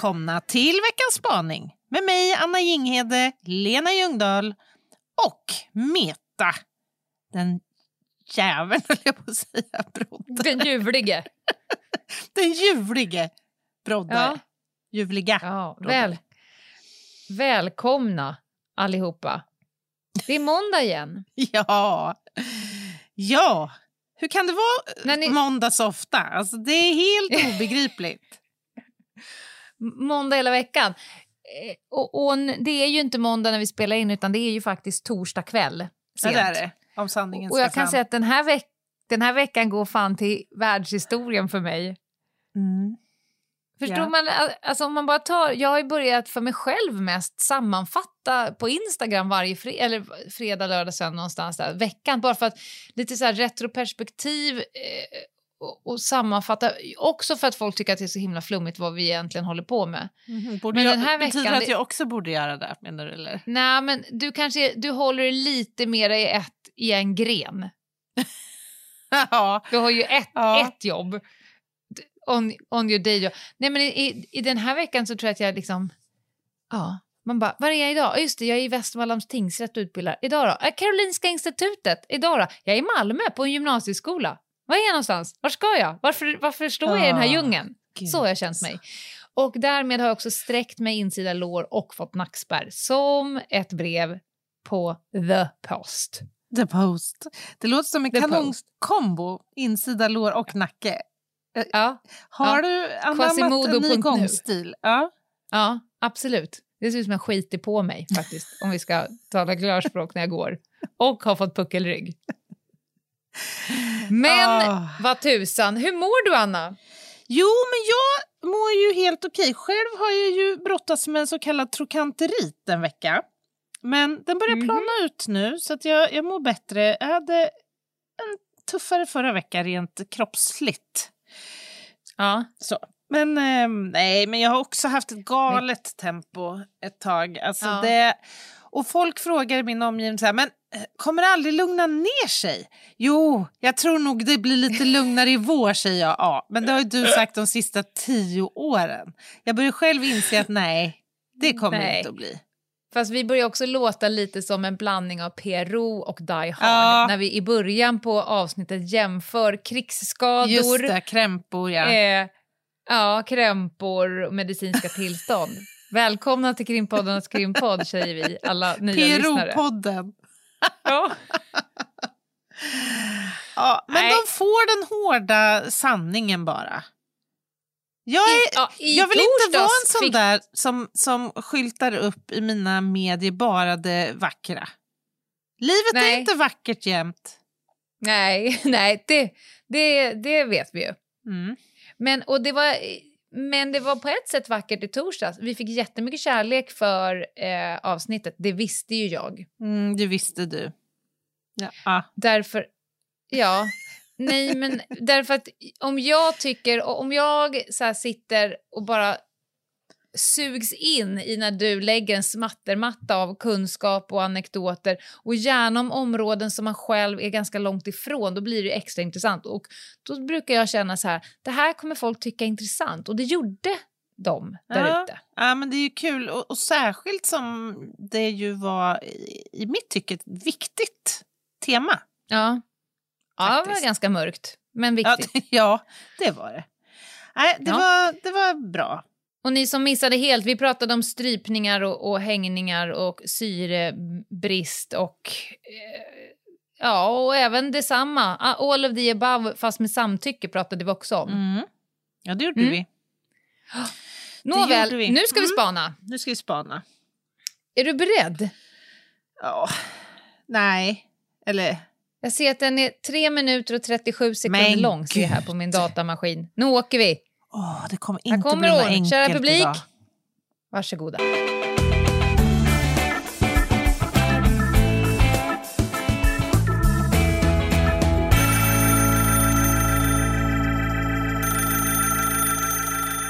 Välkomna till veckans spaning med mig, Anna Jinghede, Lena Ljungdahl och Meta. Den jäveln, höll jag på att säga. Brodde. Den ljuvlige. Den ljuvlige Brodde. Ja. Ljuvliga. Ja, Brodde. väl, välkomna allihopa. Det är måndag igen. Ja. Ja. Hur kan det vara ni- måndag så ofta? Alltså, det är helt obegripligt. Måndag hela veckan. Eh, Och, och det är ju inte måndag när vi spelar in utan det är ju faktiskt torsdag kväll. Ja, sent. det är det. Om sanningen Och ska jag kan fram. säga att den här, veck- den här veckan går fan till världshistorien för mig. Mm. Förstår Ja. man? Al- Alltså om man bara tar, jag har ju börjat för mig själv mest sammanfatta på Instagram varje fre, eller fredag, lördag, söndag någonstans där, veckan. Bara för att lite så här retroperspektiv eh, och, och sammanfatta. Också för att folk tycker att det är så himla flummigt vad vi egentligen håller på med. Mhm. Borde Men jag, den här betyder veckan- det att jag också borde göra det, menar du? Eller? Nej, men du kanske du håller lite mer i, ett, i en gren. ja. Du har ju ett, Ja. ett jobb. On, on your day job. Nej, men i, i, den här veckan så tror jag att jag liksom... Ja, man bara, var är jag idag? Just det, jag är i Västmanlands tingsrätt och utbildar. Idag då? Karolinska institutet. Idag då? Jag är i Malmö på en gymnasieskola. Var är jag någonstans? Var ska jag? Varför, varför står jag i den här Ah, djungeln? Gud, Så har jag känt mig. Och därmed har jag också sträckt mig insida lår och fått nackspärr som ett brev på The Post. The Post. Det låter som en kanonkombo, insida lår och nacke. Ja, Har Ja. du anammat en ny gångstil? Ja. Ja, absolut. Det ser ut som jag skiter på mig faktiskt, om vi ska tala klarspråk när jag går. Och har fått puckelrygg. Men Ah. vad tusan, hur mår du Anna? Jo, men jag mår ju helt okej. Själv har jag ju brottats med en så kallad trokanterit en vecka. Men den börjar Mhm. plana ut nu, så att jag, jag mår bättre. Jag hade en tuffare förra veckan rent kroppsligt. Ja. Så. Men ehm, nej, men jag har också haft ett galet tempo ett tag. Alltså Ja. det, och folk frågar i min omgivning så här, men eh, kommer det aldrig lugna ner sig? Jo, jag tror nog det blir lite lugnare i vår, säger jag. Ja, men det har ju du sagt de sista tio åren. Jag börjar själv inse att nej, det kommer Nej. inte att bli. Fast vi börjar också låta lite som en blandning av PRO och Die Hard. Ja. När vi i början på avsnittet jämför krigsskador, Just det, krämpor ja. eh, ja, krämpor och medicinska tillstånd. Välkomna till Krimpoddarnas krimpodd, säger vi, alla nya lyssnare. PRO-podden. Ja. Ja, men Nej. de får den hårda sanningen bara. Jag, är, ja, i jag vill inte vara en sån fick- där som, som skyltar upp i mina medier bara det vackra. Livet är Nej. inte vackert jämt. Nej, nej det, det, det vet vi ju. Mm. Men, och det var, men det var på ett sätt vackert i torsdags. Vi fick jättemycket kärlek för eh, avsnittet. Det visste ju jag. Mm, det visste du. Ja. Ah. Därför, ja, nej men därför att om jag tycker, om jag så sitter och bara sugs in i när du lägger en smattermatta av kunskap och anekdoter och gärna om områden som man själv är ganska långt ifrån, då blir det extra intressant. Och då brukar jag känna så här, det här kommer folk tycka är intressant och det gjorde de där Ja. ute. Ja, men det är ju kul och, och särskilt som det ju var i, i mitt tycke ett viktigt tema. Ja. Ja, det var ganska mörkt, men Ja, viktigt. det- ja, det var det. Nej, det, Ja. var, det var bra. Och ni som missade helt, vi pratade om strypningar och, och hängningar och syrebrist och eh, ja, och även detsamma. All of the above, fast med samtycke pratade vi också om. Mm. Ja, det gjorde Mm. vi. Nåväl, vi. nu ska vi Mm. spana. Nu ska vi spana. Är du beredd? Ja. Nej. Eller... Jag ser att den är 3 minuter och 37 sekunder Men lång ser jag här på min datamaskin. Nu åker vi. Åh, det kommer inte kommer bli något hon. enkelt Kära publik. idag. Varsågoda.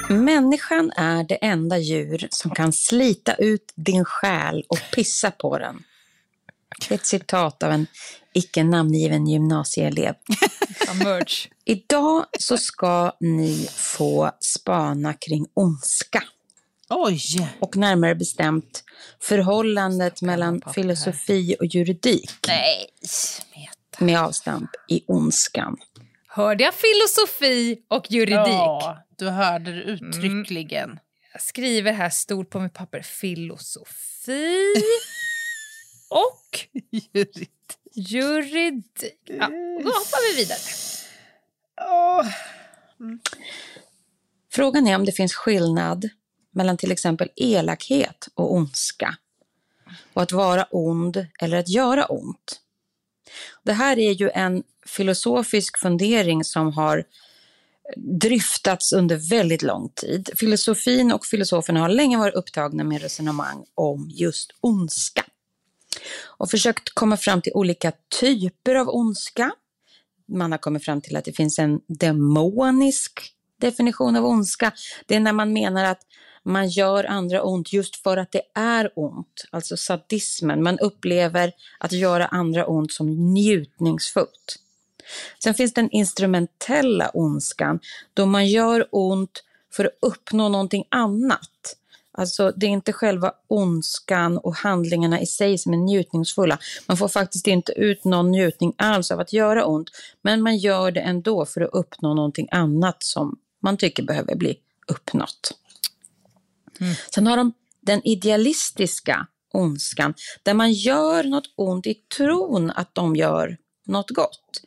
Människan är det enda djur som kan slita ut din själ och pissa på den. Det är ett citat av en icke namngiven gymnasieelev. Merch. Idag så ska ni få spana kring ondska Oj! och närmare bestämt förhållandet mellan filosofi och juridik Nej, smeta. med avstamp i ondskan. Hörde jag filosofi och juridik? Ja, du hörde det uttryckligen. Jag skriver här stort på mitt papper filosofi och juridik. Ja, då hoppar vi vidare. Åh. Frågan är om det finns skillnad mellan till exempel elakhet och ondska. Och att vara ond eller att göra ont. Det här är ju en filosofisk fundering som har dryftats under väldigt lång tid. Filosofin och filosoferna har länge varit upptagna med resonemang om just ondska. Och försökt komma fram till olika typer av ondska. Man har kommit fram till att det finns en demonisk definition av ondska. Det är när man menar att man gör andra ont just för att det är ont. Alltså sadismen. Man upplever att göra andra ont som njutningsfullt. Sen finns den instrumentella ondskan då man gör ont för att uppnå någonting annat. Alltså det är inte själva ondskan och handlingarna i sig som är njutningsfulla. Man får faktiskt inte ut någon njutning alls av att göra ont, men man gör det ändå för att uppnå någonting annat som man tycker behöver bli uppnått. Sen har de den idealistiska ondskan, där man gör något ont i tron att de gör något gott.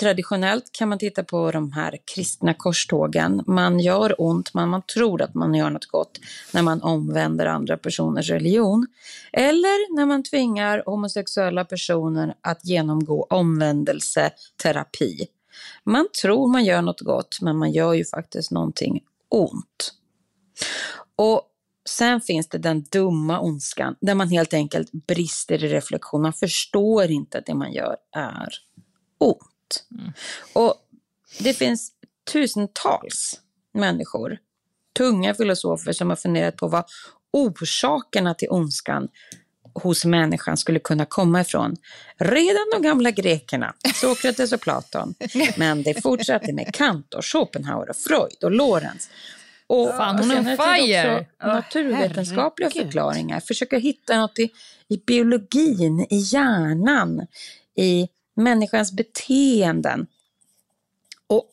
Traditionellt kan man titta på de här kristna korstågen. Man gör ont, men man tror att man gör något gott när man omvänder andra personers religion. Eller när man tvingar homosexuella personer att genomgå omvändelseterapi. Man tror man gör något gott, men man gör ju faktiskt någonting ont. Och sen finns det den dumma ondskan, där man helt enkelt brister i reflektion. Man förstår inte att det man gör är ont. Och det finns tusentals människor, tunga filosofer som har funderat på vad orsakerna till ondskan hos människan skulle kunna komma ifrån. Redan de gamla grekerna, Sokrates och Platon, men det fortsatte med Kant och Schopenhauer och Freud och Lorenz. Och Fan, hon är fire. också naturvetenskapliga herregud. förklaringar, försöka hitta något i, i biologin, i hjärnan, i människans beteenden. Och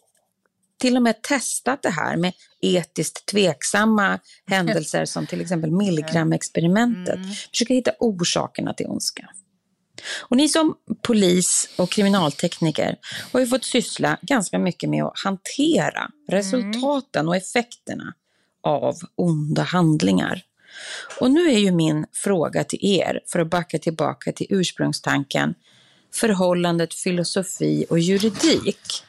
till och med testat det här med etiskt tveksamma händelser som till exempel milligramexperimentet. Försöka hitta orsakerna till ondska. Och ni som polis och kriminaltekniker har ju fått syssla ganska mycket med att hantera resultaten och effekterna av onda handlingar. Och nu är ju min fråga till er, för att backa tillbaka till ursprungstanken, förhållandet filosofi och juridik.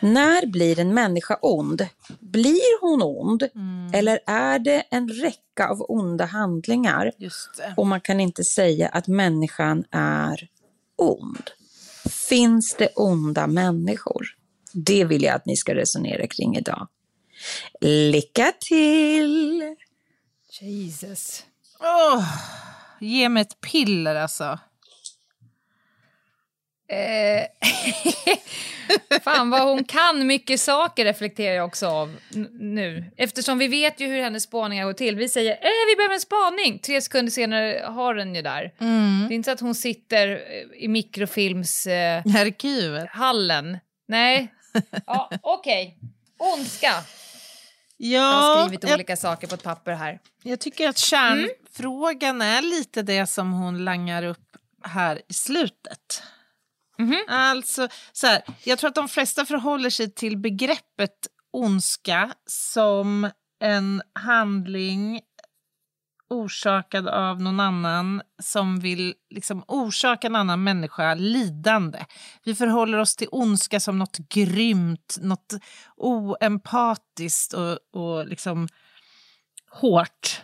När blir en människa ond? Blir hon ond? Eller är det en räcka av onda handlingar och man kan inte säga att människan är ond? Finns det onda människor? Det vill jag att ni ska resonera kring idag. Lycka till! Jesus. Åh, ge mig ett piller alltså. Eh, fan vad hon kan mycket saker reflekterar jag också av nu. Eftersom vi vet ju hur hennes spaningar går till. Vi säger eh, vi behöver en spaning. Tre sekunder senare har den ju där. Mm. Det är inte så att hon sitter eh, i mikrofilmshallen. Eh. Nej. Ja, Okej. Ondska. Jag Ja, har skrivit jag, olika saker på ett papper här. jag tycker att kärnfrågan är lite det som hon langar upp här i slutet. Mhm. Alltså, så här, jag tror att de flesta förhåller sig till begreppet ondska som en handling orsakad av någon annan som vill liksom orsaka en annan människa lidande. Vi förhåller oss till ondska som något grymt, något oempatiskt och, och liksom hårt.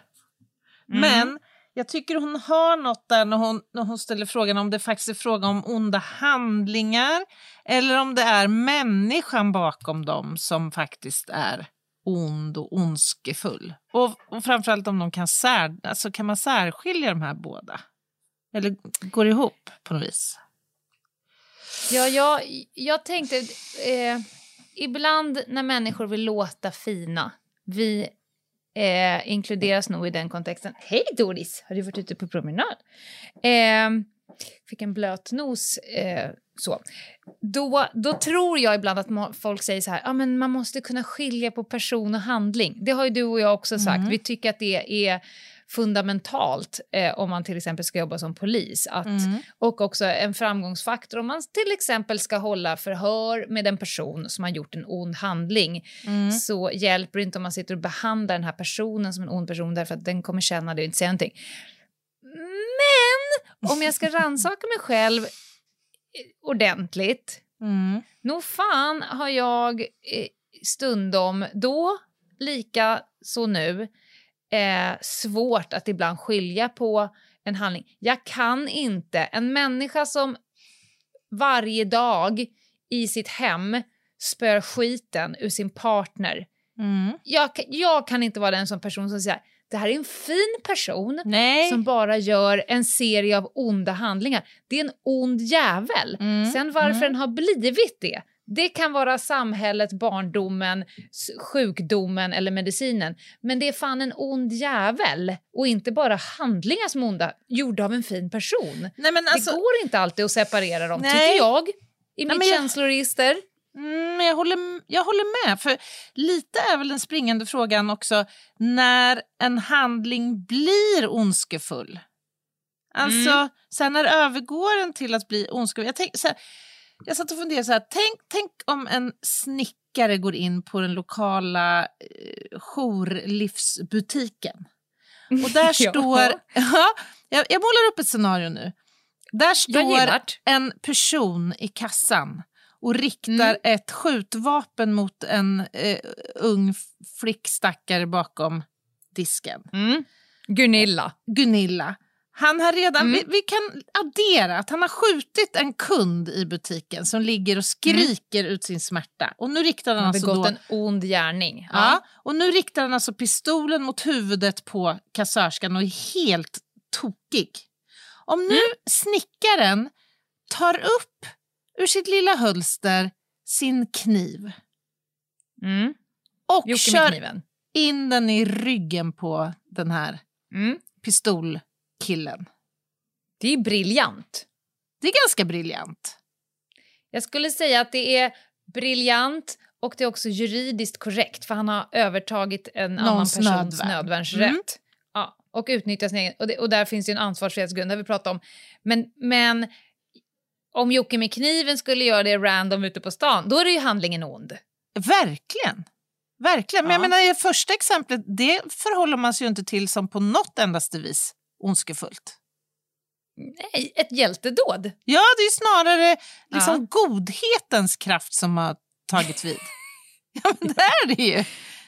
Men jag tycker hon har något där när hon, när hon ställer frågan om det faktiskt är fråga om onda handlingar eller om det är människan bakom dem som faktiskt är ond och ondskefull. Och, och framförallt om de kan, sär, alltså kan man särskilja de här båda. Eller går ihop på något vis. Ja, jag, jag tänkte... Eh, ibland när människor vill låta fina, vi eh, inkluderas nog i den kontexten. Hej Doris, har du varit ute på promenad? Eh, fick en blöt nos. Eh, så. Då, då tror jag ibland att folk säger så här, ah, men man måste kunna skilja på person och handling. Det har ju du och jag också sagt. Vi tycker att det är fundamentalt eh, om man till exempel ska jobba som polis. Att, Och också en framgångsfaktor om man till exempel ska hålla förhör med en person som har gjort en ond handling. Så hjälper det inte om man sitter och behandlar den här personen som en ond person därför att den kommer känna det och inte säga någonting. Men om jag ska rannsaka mig själv eh, ordentligt Mm. Nog fan har jag eh, stundom, då lika så nu, eh, svårt att ibland skilja på en handling. Jag kan inte, en människa som varje dag i sitt hem spör skiten ur sin partner. Mm. Jag, jag kan inte vara den som person som säger det här är en fin person Nej. som bara gör en serie av onda handlingar. Det är en ond jävel. Mm, Sen varför den har blivit det, det kan vara samhället, barndomen, sjukdomen eller medicinen. Men det är fan en ond jävel och inte bara handlingar som onda, gjorda av en fin person. Nej, men alltså, det går inte alltid att separera dem, Nej. tycker jag. I mitt men jag- känsloregister. Mm, jag, håller, jag håller med, för lite är väl den springande frågan också när en handling blir ondskefull. Alltså, sen när övergår den till att bli ondskefull? Jag, tänk, så här, jag satt och funderade så här, tänk, tänk om en snickare går in på den lokala eh, jourlivsbutiken. Och där står, ja, jag, jag målar upp ett scenario nu. Där står en person i kassan och riktar Mm. ett skjutvapen mot en eh, ung flickstackare bakom disken. Mm. Gunilla. Gunilla. Han har redan, Mm. vi, vi kan addera att han har skjutit en kund i butiken som ligger och skriker ut sin smärta. Och nu riktar han, Han alltså begått då, en ond gärning. ja, och nu riktar han alltså pistolen mot huvudet på kassörskan och är helt tokig. Om nu snickaren tar upp ur sitt lilla hölster sin kniv Mm. och Jocke kör in den i ryggen på den här Mm. Pistolkillen. Det är briljant. Det är ganska briljant. Jag skulle säga att det är briljant och det är också juridiskt korrekt för han har övertagit en annan Någons persons nödvärn. nödvärnsrätt. Mm. Ja, och utnyttjar sin egen, och, det, och där finns ju en ansvarsfrihetsgrund, det vi pratat om. Men, men om Jocke med kniven skulle göra det random ute på stan, då är det ju handlingen ond. Verkligen. Verkligen. Men jag Ja. menar, i första exemplet, det förhåller man sig ju inte till som på något endaste vis ondskefullt. Nej, ett hjältedåd. Ja, det är snarare liksom godhetens kraft som har tagit vid. ja, men det är det ju.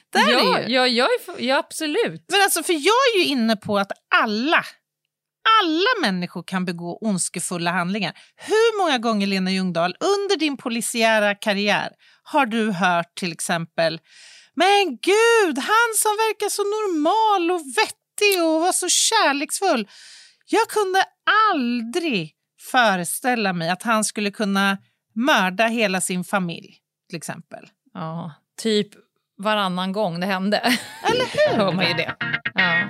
Det är ja, det ju. ja, jag är, för- ja, absolut. Men alltså, för jag är ju inne på att alla, alla människor kan begå ondskefulla handlingar. Hur många gånger, Lena Ljungdahl, under din polisiära karriär har du hört till exempel Men gud, han som verkar så normal och vettig och var så kärleksfull. Jag kunde aldrig föreställa mig att han skulle kunna mörda hela sin familj, till exempel. Ja, typ varannan gång det hände. Eller hur? Hör man ju det. Ja.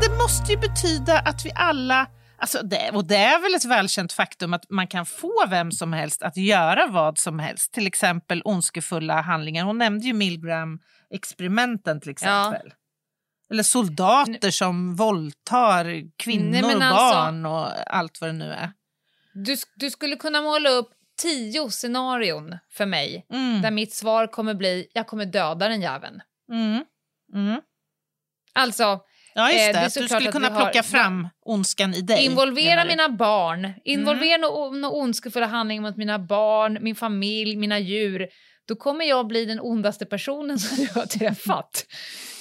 Men det måste ju betyda att vi alla, alltså det, och det är väl ett välkänt faktum att man kan få vem som helst att göra vad som helst, till exempel ondskefulla handlingar. Hon nämnde ju Milgram-experimenten till exempel. Eller soldater som våldtar kvinnor, Nej, men alltså- barn och allt vad det nu är. Du, du skulle kunna måla upp tio scenarion för mig Mm. där mitt svar kommer bli jag kommer döda den jäveln. Mm. Mm. Alltså, Ja, Eh, just det det. att du skulle kunna har- plocka fram ondskan i dig. involvera mina barn, involvera mm. några ondskefulla handlingar mot mina barn, min familj, mina djur. Då kommer jag bli den ondaste personen som du har träffat.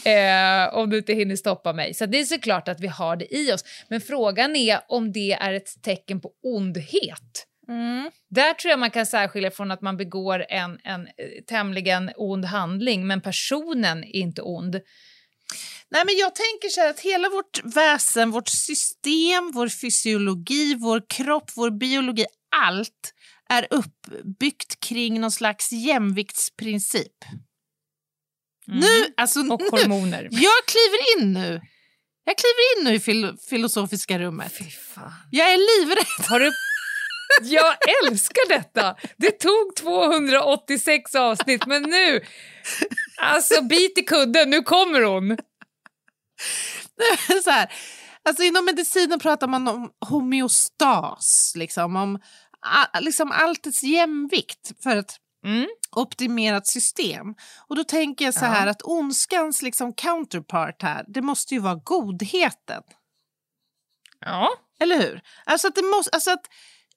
Eh, om du inte hinner stoppa mig. Så det är såklart att vi har det i oss. Men frågan är om det är ett tecken på ondhet. Mm. Där tror jag man kan särskilja från att man begår en, en eh, tämligen ond handling, men personen är inte ond. Nej, men jag tänker så här att hela vårt väsen, vårt system, vår fysiologi, vår kropp, vår biologi, allt är uppbyggt kring någon slags jämviktsprincip. Nu, alltså Mm. Och nu, hormoner. jag kliver in nu. Jag kliver in nu i fil filosofiska rummet. Fy fan. Jag är livrädd. Har du... Jag älskar detta! Det tog 286 avsnitt, men nu... Alltså, bit i kudden, nu kommer hon! så här, alltså inom medicinen pratar man om homeostas, liksom, om liksom alltets jämvikt för ett Mm. optimerat system. Och då tänker jag så här att ondskans liksom counterpart här, det måste ju vara godheten. Ja. Eller hur? Alltså att, det måste, alltså att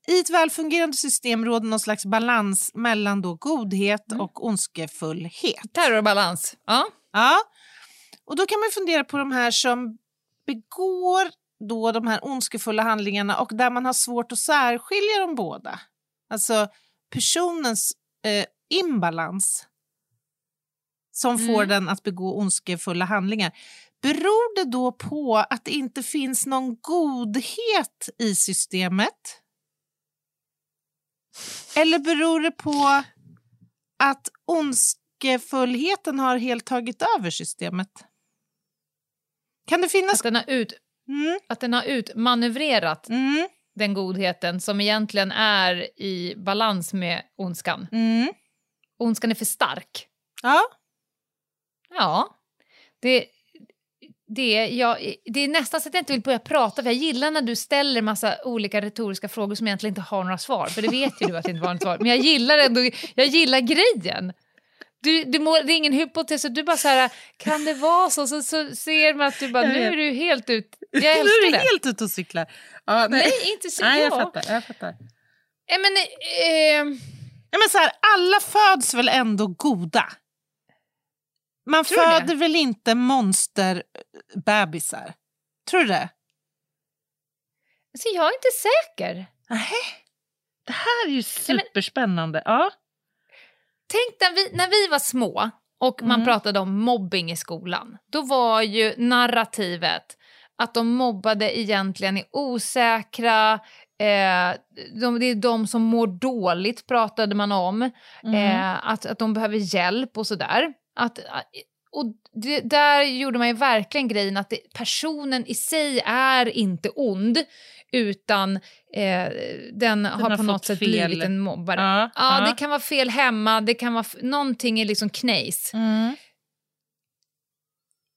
i ett välfungerande system råder någon slags balans mellan då godhet Mm. och ondskefullhet. Terrorbalans. Ja. Ja, och då kan man fundera på de här som begår då de här ondskefulla handlingarna och där man har svårt att särskilja de båda. Alltså personens eh, imbalans som får den att begå ondskefulla handlingar. Beror det då på att det inte finns någon godhet i systemet? Eller beror det på att ondskefullheten har helt tagit över systemet? Kan det finnas... Att den har, ut, Mm, att den har utmanövrerat mm, den godheten som egentligen är i balans med ondskan. mm. Ondskan är för stark. Ja. Ja. Det, det, jag, det är nästan så att jag inte vill börja prata, för jag gillar när du ställer massa olika retoriska frågor som egentligen inte har några svar, för det vet ju du att det inte var något svar. Men jag gillar ändå, jag gillar grejen. Du, du må, det är ingen hypotes, du bara så här, kan det vara så? Så, så ser man att du bara, nu är du helt ut. Jag nu är älskar du det. helt ute och cyklar. Ja, nej. Nej, inte så. nej, jag ja. fattar. Jag fattar. Eh, Men, eh, Ja, men så här, alla föds väl ändå goda? Man du det? föder väl inte monsterbebisar? Tror du det? alltså, jag är inte säker. Nej. Det här är ju superspännande. Ja. Tänk när vi, när vi var små och man Mm. pratade om mobbing i skolan. Då var ju narrativet att de mobbade egentligen är osäkra, eh, de, det är de som mår dåligt pratade man om, Mm. eh, att, att de behöver hjälp och sådär. Att, och det, där gjorde man ju verkligen grejen att det, personen i sig är inte ond utan eh, den, har har på något sätt fel. blivit en mobbare. Ja, Ja, ja. det kan vara fel hemma, det kan vara någonting är liksom knejs. Mm.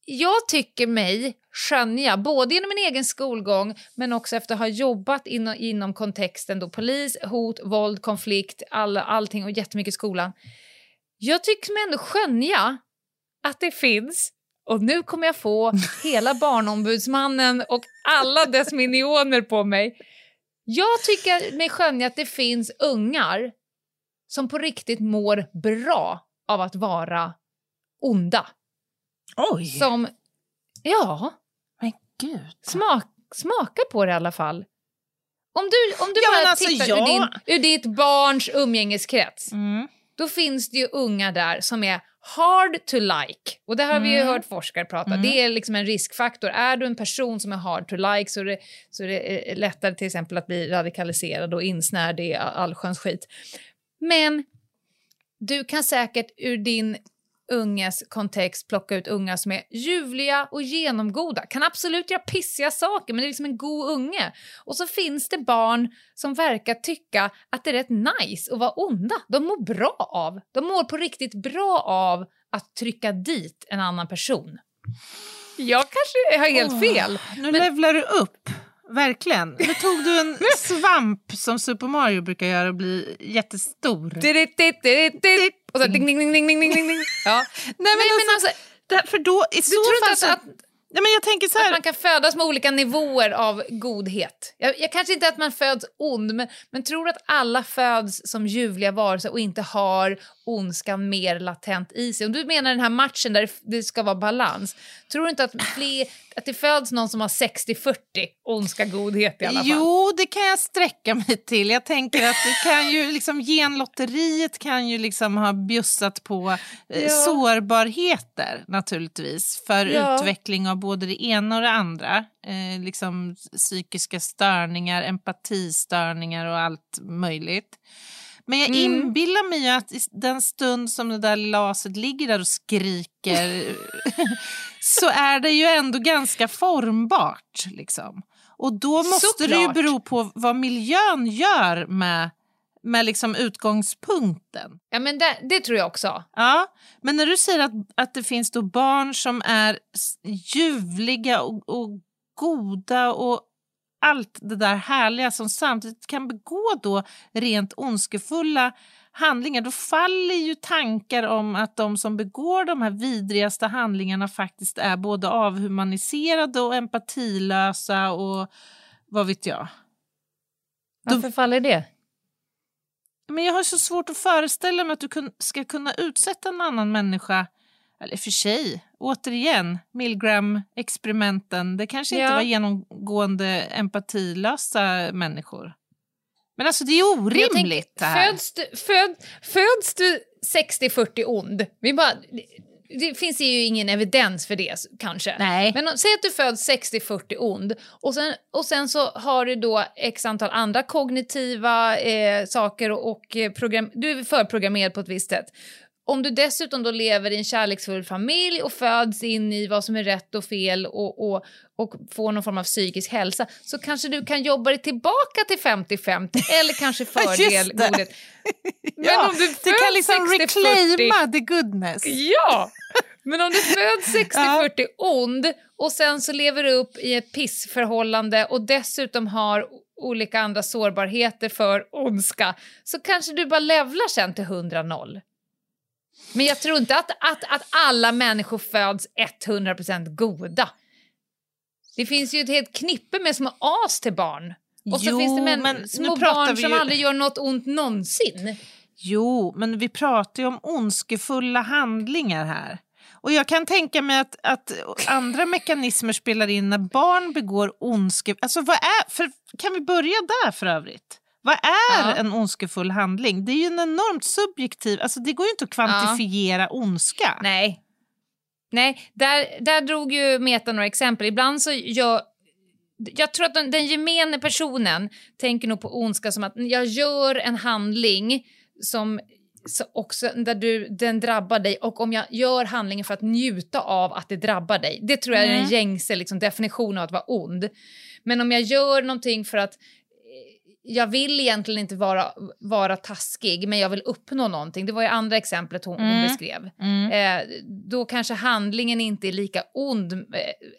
Jag tycker mig skönja, både genom min egen skolgång men också efter att ha jobbat inom, inom kontexten då polis, hot, våld, konflikt, all, allting och jättemycket skolan. Jag tycker mig ändå skönja att det finns och nu kommer jag få hela Barnombudsmannen och alla dess minioner på mig. Jag tycker mig skönja att det finns ungar som på riktigt mår bra av att vara onda. Oj, Som, ja, men gud. smak, smaka på det i alla fall. Om du, om du Ja, bara alltså, tittar jag- ur, din, ur ditt barns umgängeskrets. Mm. då finns det ju unga där som är hard to like. Och det har vi ju Mm. hört forskare prata. Mm. Det är liksom en riskfaktor. Är du en person som är hard to like så är det, så är det eh, lättare till exempel att bli radikaliserad och insnärd i allsköns skit. Men du kan säkert ur din unges kontext plocka ut unga som är ljuvliga och genomgoda. Kan absolut göra pissiga saker, men det är liksom en god unge. Och så finns det barn som verkar tycka att det är rätt nice att vara onda. De mår bra av, de mår på riktigt bra av att trycka dit en annan person. Jag kanske har helt Åh, fel. Nu levlar du upp. Verkligen. Nu tog du en svamp som Super Mario brukar göra och bli jättestor. Och så ding, ding, ding, ding, ding, ding, ding. Ja. Nej, men, alltså, det, för då, i så tror fall inte så, att, att, Nej, men jag tänker så att här. man kan födas med olika nivåer av godhet? Jag, jag kanske inte att man föds ond, men, men tror att alla föds som ljuvliga varelser och inte har ondskan mer latent i sig? Om du menar den här matchen där det ska vara balans, tror du inte att, fler, att det föds någon som har 60-40 ondska godhet i alla fall? Jo, det kan jag sträcka mig till. Jag tänker att det kan ju liksom, genlotteriet kan ju liksom ha bjussat på eh, Ja. sårbarheter naturligtvis för Ja. utveckling av både det ena och det andra. Eh, liksom psykiska störningar, empatistörningar och allt möjligt. Men jag Mm. inbillar mig att i den stund som det där laset ligger där och skriker så är det ju ändå ganska formbart. Liksom. Och då måste det ju Såklart. bero på vad miljön gör med, med liksom utgångspunkten. Ja, men det, det tror jag också. Ja, men när du säger att, att det finns då barn som är ljuvliga och, och goda och allt det där härliga som samtidigt kan begå då rent ondskefulla handlingar, då faller ju tankar om att de som begår de här vidrigaste handlingarna faktiskt är både avhumaniserade och empatilösa och vad vet jag. Varför faller det? Men jag har så svårt att föreställa mig att du ska kunna utsätta en annan människa, eller för sig, återigen, Milgram-experimenten, det kanske inte Ja. var genomgående empatilösa människor. Men alltså det är orimligt tänker, det här. Föds du, föd, föds du 60-40 ond? Vi bara, det, det finns ju ingen evidens för det kanske. Nej. Men om, säg att du föds 60-40 ond och sen, och sen så har du då x antal andra kognitiva eh, saker och, och eh, program, du är förprogrammerad på ett visst sätt. Om du dessutom då lever i en kärleksfull familj och föds in i vad som är rätt och fel och, och, och får någon form av psykisk hälsa så kanske du kan jobba dig tillbaka till 50-50 eller kanske fördel godhet. Men ja, om du du kan föds liksom 60-40 reclaima the goodness. Ja! Men om du föds 60-40 ond och sen så lever du upp i ett pissförhållande och dessutom har olika andra sårbarheter för ondska så kanske du bara levlar sen till 100-0. Men jag tror inte att, att, att alla människor föds 100% goda. Det finns ju ett helt knippe med små as till barn. Och så Jo, finns det män, men små barn som ju- aldrig gör något ont någonsin. Jo, men vi pratar ju om ondskefulla handlingar här. Och jag kan tänka mig att, att andra mekanismer spelar in när barn begår ondske... Alltså vad är... För, kan vi börja där för övrigt? Vad är Ja. en ondskefull handling? Det är ju en enormt subjektiv... Alltså det går ju inte att kvantifiera ondska. Nej. Nej, där, där drog ju Meta några exempel. Ibland så gör... Jag tror att den, den gemene personen tänker nog på ondska som att jag gör en handling som så också, där du, den drabbar dig och om jag gör handlingen för att njuta av att det drabbar dig. Det tror jag är den Mm. gängse liksom, definitionen av att vara ond. Men om jag gör någonting för att jag vill egentligen inte vara, vara taskig, men jag vill uppnå någonting. Det var ju andra exemplet hon, hon Mm. beskrev. Mm. Eh, då kanske handlingen inte är lika ond, eh,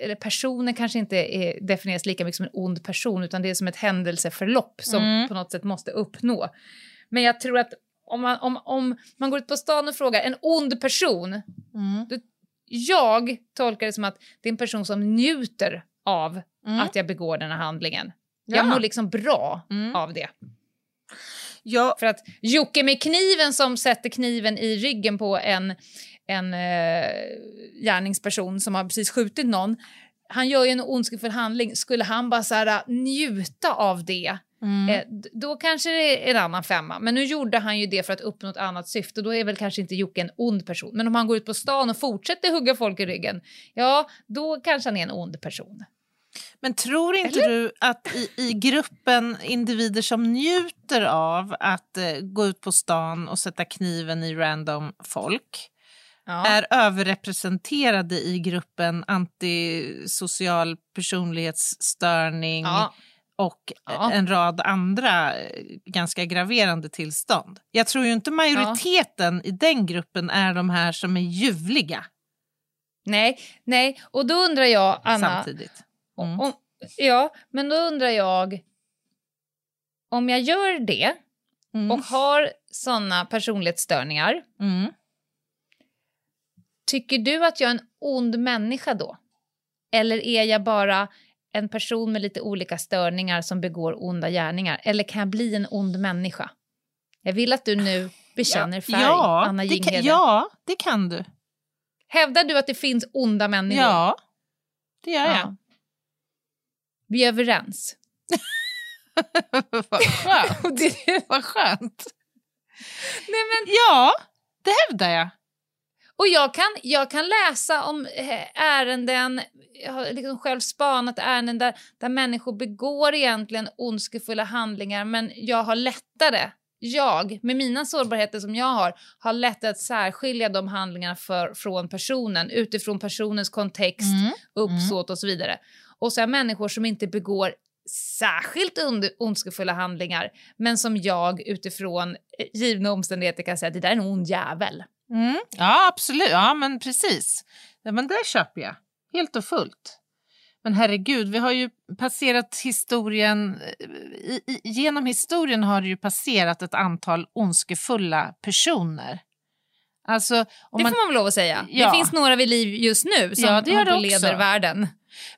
eller personen kanske inte är, definieras lika mycket som en ond person, utan det är som ett händelseförlopp som Mm. på något sätt måste uppnå. Men jag tror att om man, om, om man går ut på stan och frågar en ond person, Mm. då, jag tolkar det som att det är en person som njuter av Mm. att jag begår den här handlingen. Ja. Jag mår liksom bra Mm. av det. Ja, För att Jocke med kniven som sätter kniven i ryggen på en, en eh, gärningsperson som har precis skjutit någon, han gör ju en ondskefull handling. Skulle han bara så här, njuta av det Mm. Eh, då kanske det är en annan femma. Men nu gjorde han ju det för att uppnå ett annat syfte. Då är väl kanske inte Jocke en ond person. Men om han går ut på stan och fortsätter hugga folk i ryggen, ja, då kanske han är en ond person. Men tror inte du att i, i gruppen individer som njuter av att eh, gå ut på stan och sätta kniven i random folk Ja. är överrepresenterade i gruppen antisocial personlighetsstörning Ja. och Ja. en rad andra eh, ganska graverande tillstånd. Jag tror ju inte majoriteten i den gruppen är de här som är ljuvliga Nej, nej. Och då undrar jag, Anna... samtidigt. Mm. Om, ja, men då undrar jag... Om jag gör det Mm. och har såna personlighetsstörningar, Mm. tycker du att jag är en ond människa då? Eller är jag bara en person med lite olika störningar som begår onda gärningar? Eller kan jag bli en ond människa? Jag vill att du nu bekänner färg, ja, Anna det kan, Jinghede. ja, det kan du. Hävdar du att det finns onda människor? Ja, det gör jag. Ja. Vi är överens. Vad skönt. Vad skönt. Nej, men, Ja, det hävdar jag. och jag kan, jag kan läsa om eh, ärenden, jag har liksom själv spanat ärenden där, där människor begår egentligen ondskefulla handlingar men jag har lättare, jag med mina sårbarheter som jag har, har lättare att särskilja de handlingarna för, från personen utifrån personens kontext, Mm. uppsåt och så vidare. Och så är människor som inte begår särskilt ondskefulla handlingar men som jag utifrån eh, givna omständigheter kan säga att det där är en ond jävel. Mm. Ja, absolut. Ja, men precis. Ja, men det köper jag. Helt och fullt. Men herregud, vi har ju passerat historien... I, i, genom historien har det ju passerat ett antal ondskefulla personer. Alltså, om Det man, får man väl lov att säga. Ja. Det finns några vid liv just nu som Ja, det gör det leder också. världen.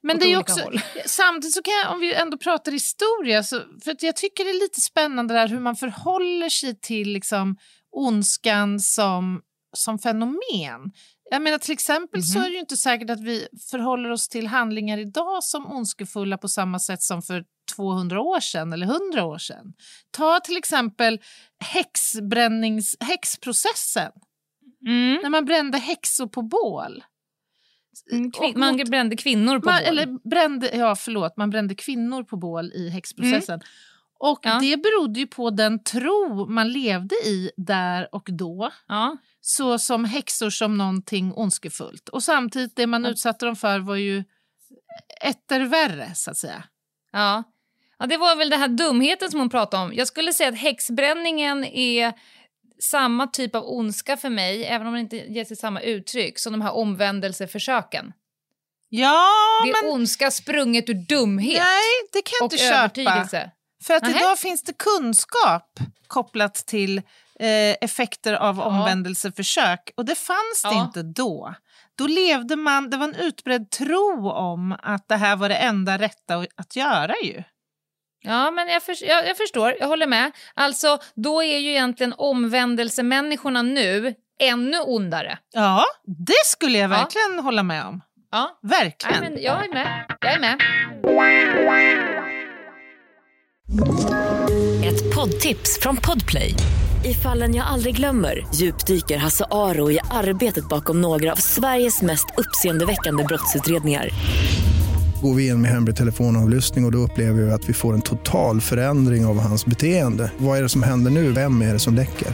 Men det är också, håll. samtidigt så kan jag, om vi ändå pratar historia, så, för att jag tycker det är lite spännande där hur man förhåller sig till liksom, ondskan som, som fenomen. Jag menar till exempel så Mhm. är det ju inte säkert att vi förhåller oss till handlingar idag som ondskefulla på samma sätt som för 200 år sedan eller 100 år sedan. Ta till exempel häxbrännings, häxprocessen, Mm. när man brände häxor på bål. Mm, kvin- man mot- brände kvinnor på man, bål. eller brände, ja, förlåt, man brände kvinnor på bål i häxprocessen. Och Ja. det berodde ju på den tro man levde i där och då. Ja. Så som häxor som någonting ondskefullt. Och samtidigt det man Ja. utsatte dem för var ju etter värre så att säga. Ja. ja, det var väl den här dumheten som hon pratade om. Jag skulle säga att häxbränningen är samma typ av ondska för mig, även om den inte ger sig samma uttryck, som de här omvändelseförsöken. Ja, Det är men ondska sprunget ur dumhet nej, det kan jag och inte köpa. övertygelse. För att Nähä. idag finns det kunskap kopplat till eh, effekter av omvändelseförsök och det fanns det Ja. inte då. Då levde man, det var en utbredd tro om att det här var det enda rätta att göra ju. Ja, men jag, för, jag, jag förstår, jag håller med. Alltså, då är ju egentligen omvändelsemänniskorna nu ännu ondare. Ja, det skulle jag Ja. verkligen hålla med om. Ja, Verkligen. Nej, men jag är med. Jag är med. Ett poddtips från Podplay. I fallen jag aldrig glömmer djupdyker Hasse Aro i arbetet bakom några av Sveriges mest uppseendeväckande brottsutredningar. Går vi in med hemlig telefonavlyssning och, och då upplever vi att vi får en total förändring av hans beteende. Vad är det som händer nu? Vem är det som läcker?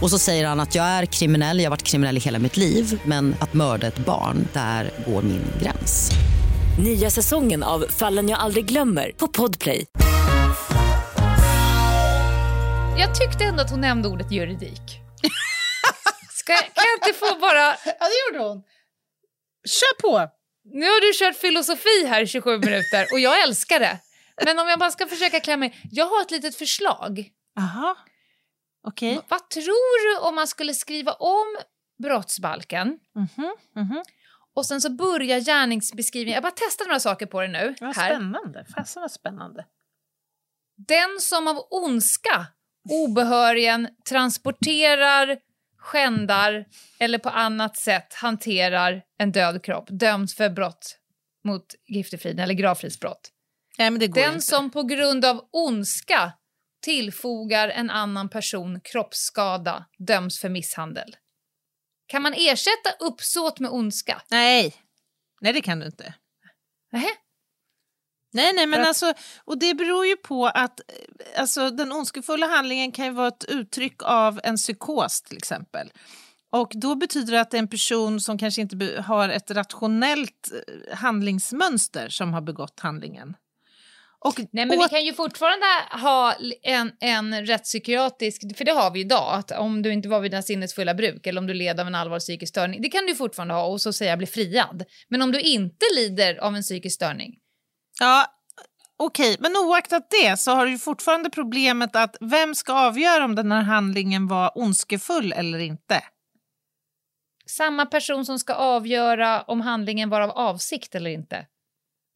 Och så säger han att jag är kriminell, jag har varit kriminell i hela mitt liv men att mörda ett barn, där går min gräns. Nya säsongen av Fallen jag aldrig glömmer på Podplay. Jag tyckte ändå att hon nämnde ordet juridik. Ska, kan jag inte få bara... Ja, det gjorde hon. Kör på! Nu har du kört filosofi här i 27 minuter och jag älskar det. Men om jag bara ska försöka klämma in. Jag har ett litet förslag. Aha. Okej. Vad tror du om man skulle skriva om brottsbalken Mhm, mhm. och sen så börjar gärningsbeskrivningen... Jag bara testar några saker på det nu. Vad här. spännande. Fasen vad spännande. Den som av ondska obehörigen transporterar, skändar eller på annat sätt hanterar en död kropp döms för brott mot giftefriden eller gravfridsbrott. Nej, men det går Den inte. som på grund av ondska tillfogar en annan person kroppsskada döms för misshandel. Kan man ersätta uppsåt med ondska? Nej. Nej, det kan du inte. Nähä. Nej, nej, men att- alltså, och det beror ju på att eh, alltså, den ondskefulla handlingen kan ju vara ett uttryck av en psykos till exempel. Och då betyder det att det är en person som kanske inte har ett rationellt eh, handlingsmönster som har begått handlingen. Och Nej, men vi kan ju fortfarande ha en, en rättspsykiatrisk, för det har vi idag, att om du inte var vid dina sinnesfulla bruk eller om du led av en allvarlig psykisk störning, det kan du fortfarande ha och så säga bli friad. Men om du inte lider av en psykisk störning, Ja, okej, men oaktat det så har du fortfarande problemet att vem ska avgöra om den här handlingen var ondskefull eller inte? samma person som ska avgöra om handlingen var av avsikt eller inte.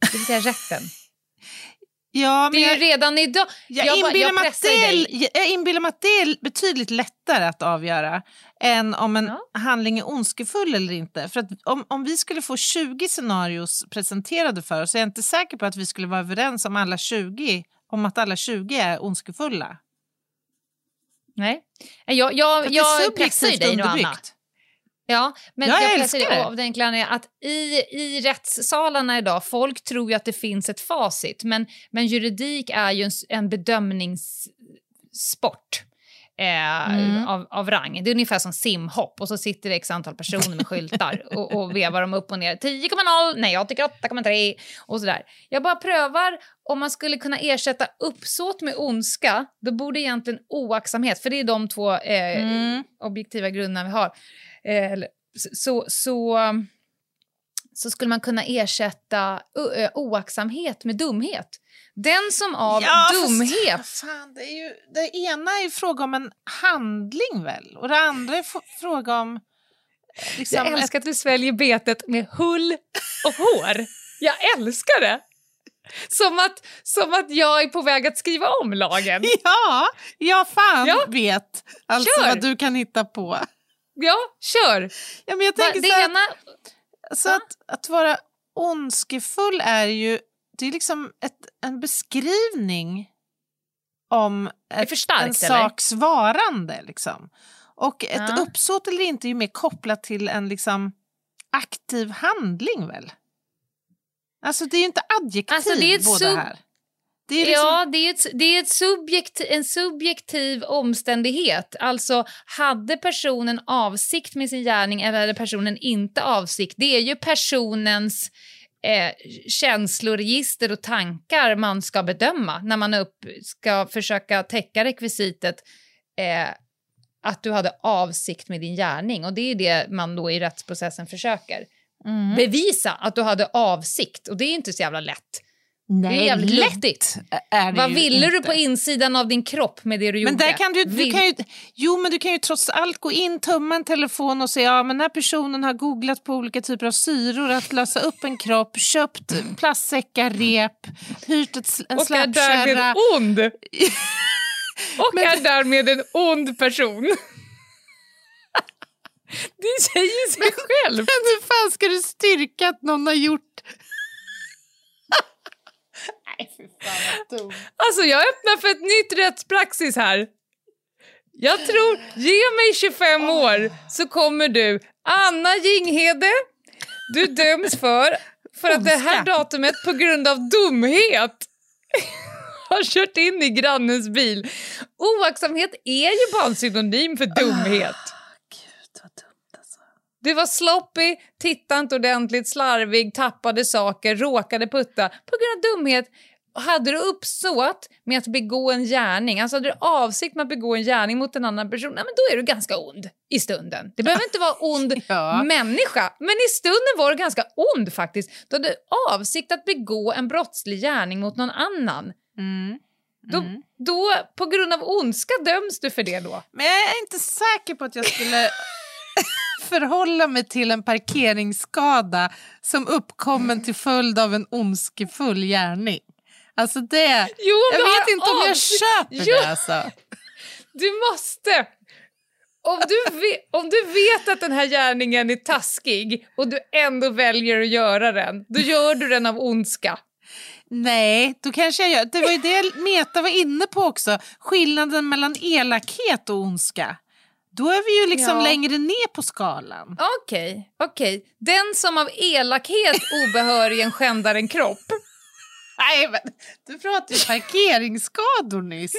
Det vill säga rätten. Ja, Det är ju redan idag... Jag, Jag bara- inbillar jag att pressar det jag inbillar mig att det är betydligt lättare att avgöra än om en handling är ondskefull eller inte. För att om, om vi skulle få 20 scenarios presenterade för oss så är jag inte säker på att vi skulle vara överens om alla 20 om att alla 20 är ondskefulla. Nej. Jag, jag, jag pressar dig nu, Anna. Ja, men Ja, jag jag älskar det. av den enkla att i, i rättssalarna idag, folk tror ju att det finns ett facit, men, men juridik är ju en, en bedömningssport. Eh, Mm. av, av rang. Det är ungefär som simhopp och så sitter det x antal personer med skyltar och, och vevar dem upp och ner. 10,0, nej jag tycker 8,3 och sådär. Jag bara prövar om man skulle kunna ersätta uppsåt med ondska, då borde egentligen oaktsamhet, för det är de två eh, Mm. objektiva grunderna vi har. Eh, eller- så, så, så skulle man kunna ersätta eh, oaktsamhet med dumhet. Den som av Ja, fast- dumhet... Fan, det, är ju, det ena är ju fråga om en handling väl? Och det andra är fråga om... eh, Liksom jag älskar att du sväljer betet med hull och hår. Jag älskar det! Som att, som att jag är på väg att skriva om lagen. Ja, jag fan Ja. vet alltså Kör. vad du kan hitta på. Ja, kör! Ja, men jag Va, tänker det så ena... så att, att vara ondskefull är ju det är liksom ett, en beskrivning om ett, starkt, en eller? saks varande. Liksom. Och ett Ja. uppsåt eller inte är ju mer kopplat till en liksom, aktiv handling väl? Alltså det är ju inte adjektiv Alltså, det är ett båda här. Det är liksom, Ja, det är, ett, det är ett subjekt, en subjektiv omständighet. Alltså, hade personen avsikt med sin gärning eller hade personen inte avsikt? Det är ju personens eh, känsloregister och tankar man ska bedöma när man upp, ska försöka täcka rekvisitet eh, att du hade avsikt med din gärning. Och det är det man då i rättsprocessen försöker. Mm. Bevisa att du hade avsikt och det är inte så jävla lätt. Det är Nej, jävligt lätt luddigt. är det Vad ville du på insidan av din kropp med det du gjorde? Men där kan du, du kan ju, jo, men du kan ju trots allt gå in, tömma en telefon och säga ja, men den här personen har googlat på olika typer av syror, att lösa upp en kropp, köpt plastsäckar, rep, hyrt ett, en och är därmed släpkärra. ond. och är därmed en ond person. det säger sig själv. Men hur fan ska du styrka att någon har gjort... Nej, fy fan vad dumt. Alltså jag öppnar för ett nytt rättspraxis här. Jag tror, ge mig 25 år så kommer du, Anna Jinghede, du döms för, för att det här datumet på grund av dumhet har kört in i grannens bil. Oaktsamhet är ju bara en synonym för dumhet. Du var sloppy, tittade inte ordentligt, slarvig, tappade saker, råkade putta på grund av dumhet. Hade du uppsåt med att begå en gärning, alltså hade du avsikt med att begå en gärning mot en annan person, nej, men då är du ganska ond i stunden. Det behöver inte vara ond människa, men i stunden var du ganska ond faktiskt. Du hade avsikt att begå en brottslig gärning mot någon annan. Då, då, på grund av ondska döms du för det då. Men jag är inte säker på att jag skulle förhålla mig till en parkeringsskada som uppkommen till följd av en ondskefull gärning. Alltså det... Jo, jag vet inte om jag köper Jo. det alltså. Du måste! Om du, vet, om du vet att den här gärningen är taskig och du ändå väljer att göra den, då gör du den av ondska. Nej, då kanske jag gör. Det var ju det Meta var inne på också. Skillnaden mellan elakhet och ondska. Då är vi ju liksom Ja. längre ner på skalan. Okej, okej. Den som av elakhet obehörigen skändar en kropp. Nej, men du pratade ju parkeringsskador nyss.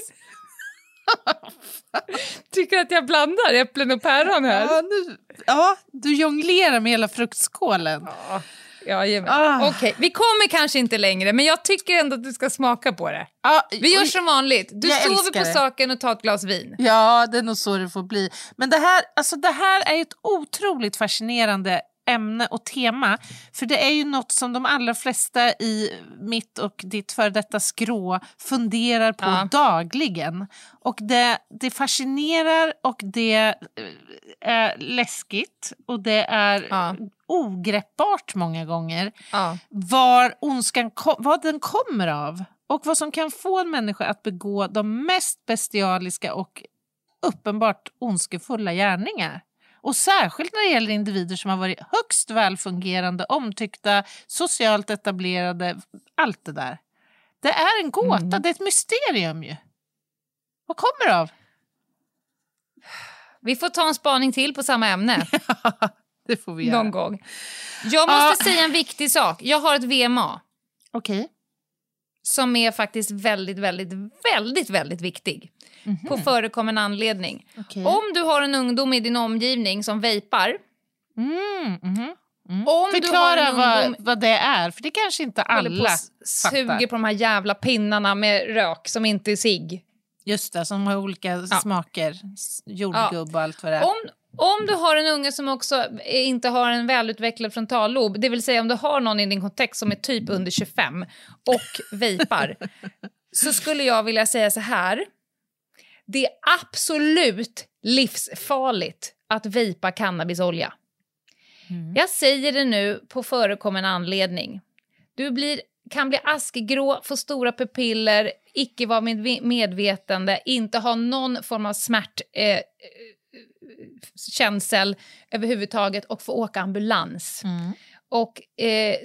Tycker att jag blandar äpplen och päron här? Ja, nu, ja, du jonglerar med hela fruktskålen. Ja, jajamän. Ah. Okej, vi kommer kanske inte längre, men jag tycker ändå att du ska smaka på det. Ja, Vi gör som vanligt. Du sover på det. saken och tar ett glas vin. Ja, det är nog så det får bli. Men det här, alltså det här är ett otroligt fascinerande ämne och tema. För det är ju något som de allra flesta i mitt och ditt före detta skrå funderar på Ja. dagligen. Och det, det fascinerar och det eh, är läskigt och det är Ja. Ogreppbart många gånger. Ja. Var ondskan vad den kommer av och vad som kan få en människa att begå de mest bestialiska och uppenbart ondskefulla gärningar. Och särskilt när det gäller individer som har varit högst välfungerande, omtyckta, socialt etablerade, allt det där. Det är en gåta, Mm. det är ett mysterium ju. Vad kommer det av? Vi får ta en spaning till på samma ämne Det får vi göra. någon gång. Jag måste Ah. säga en viktig sak. Jag har ett VMA Okej. som är faktiskt väldigt, väldigt, väldigt, väldigt viktig. På förekommande anledning. Okej. Om du har en ungdom i din omgivning som vejpar, Mm, mhm. Mm. Om du har Förklara vad, vad det är, för det kanske inte på alla s- suger på de här jävla pinnarna med rök som inte är cigg. Just det, som har olika smaker. S- Jordgubb och allt vad det är. Om, om du har en unge som också inte har en välutvecklad frontallob, det vill säga om du har någon i din kontext som är typ under 25 och vejpar, så skulle jag vilja säga så här. Det är absolut livsfarligt att vejpa cannabisolja. Jag säger det nu på förekommande anledning. Du blir, kan bli askgrå, få stora pupiller, icke vara med medvetande, inte ha någon form av smärt... Eh, känsel överhuvudtaget och få åka ambulans. Och eh,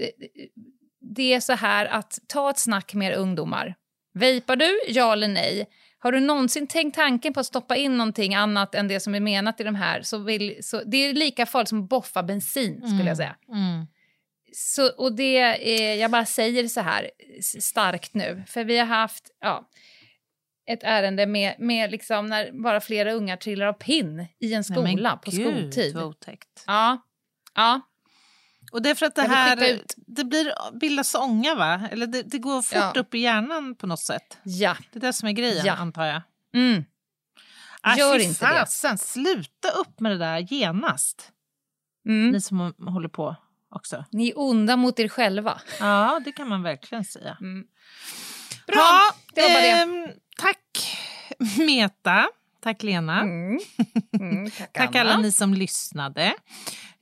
det är så här att ta ett snack med era ungdomar. Vejpar du? Ja eller nej? Har du någonsin tänkt tanken på att stoppa in någonting annat än det som är menat i de här? Så vill, så, det är lika farligt som att boffa bensin skulle jag säga. Mm. Så, och det, eh, jag bara säger så här starkt nu, för vi har haft ja, ett ärende med, med liksom när bara flera ungar trillar av pinn i en Nej, men skola på gud, skoltid. vad otäckt. Ja. ja. Och det är för att det här det blir, bildas ånga, va? Eller det, det går fort Ja. upp i hjärnan på något sätt. Ja. Det är det som är grejen, Ja. antar jag. Mm. Äh, Gör inte det. fasen, sluta upp med det där genast. Mm. Ni som håller på också. Ni är onda mot er själva. Ja, det kan man verkligen säga. Mm. Bra, Ja, det var bara det. tack Meta. Tack Lena. Mm. Mm, tack, Tack alla ni som lyssnade.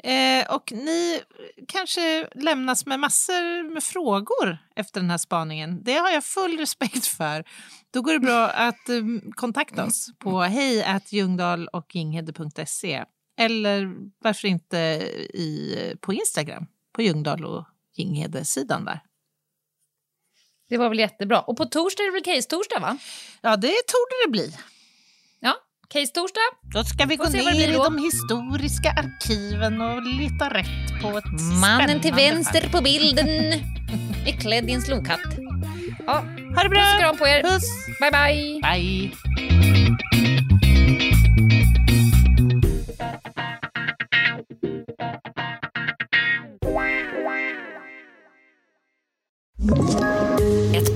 Eh, och ni kanske lämnas med massor med frågor efter den här spaningen. Det har jag full respekt för. Då går det bra att eh, kontakta oss på hej Ljungdahl och Ginghede.se eller varför inte i, på Instagram på Ljungdahl och Ginghede-sidan där. Det var väl jättebra. Och på torsdag är det väl case-torsdag va? Ja, det torde det bli. Ja, case-torsdag. Då ska vi Får gå ner i de historiska arkiven och leta rätt på ett Mannen till vänster fall. på bilden är klädd i en slokhatt. Ja, Ha det bra! puss och kram på er. Puss! Bye, bye. Bye!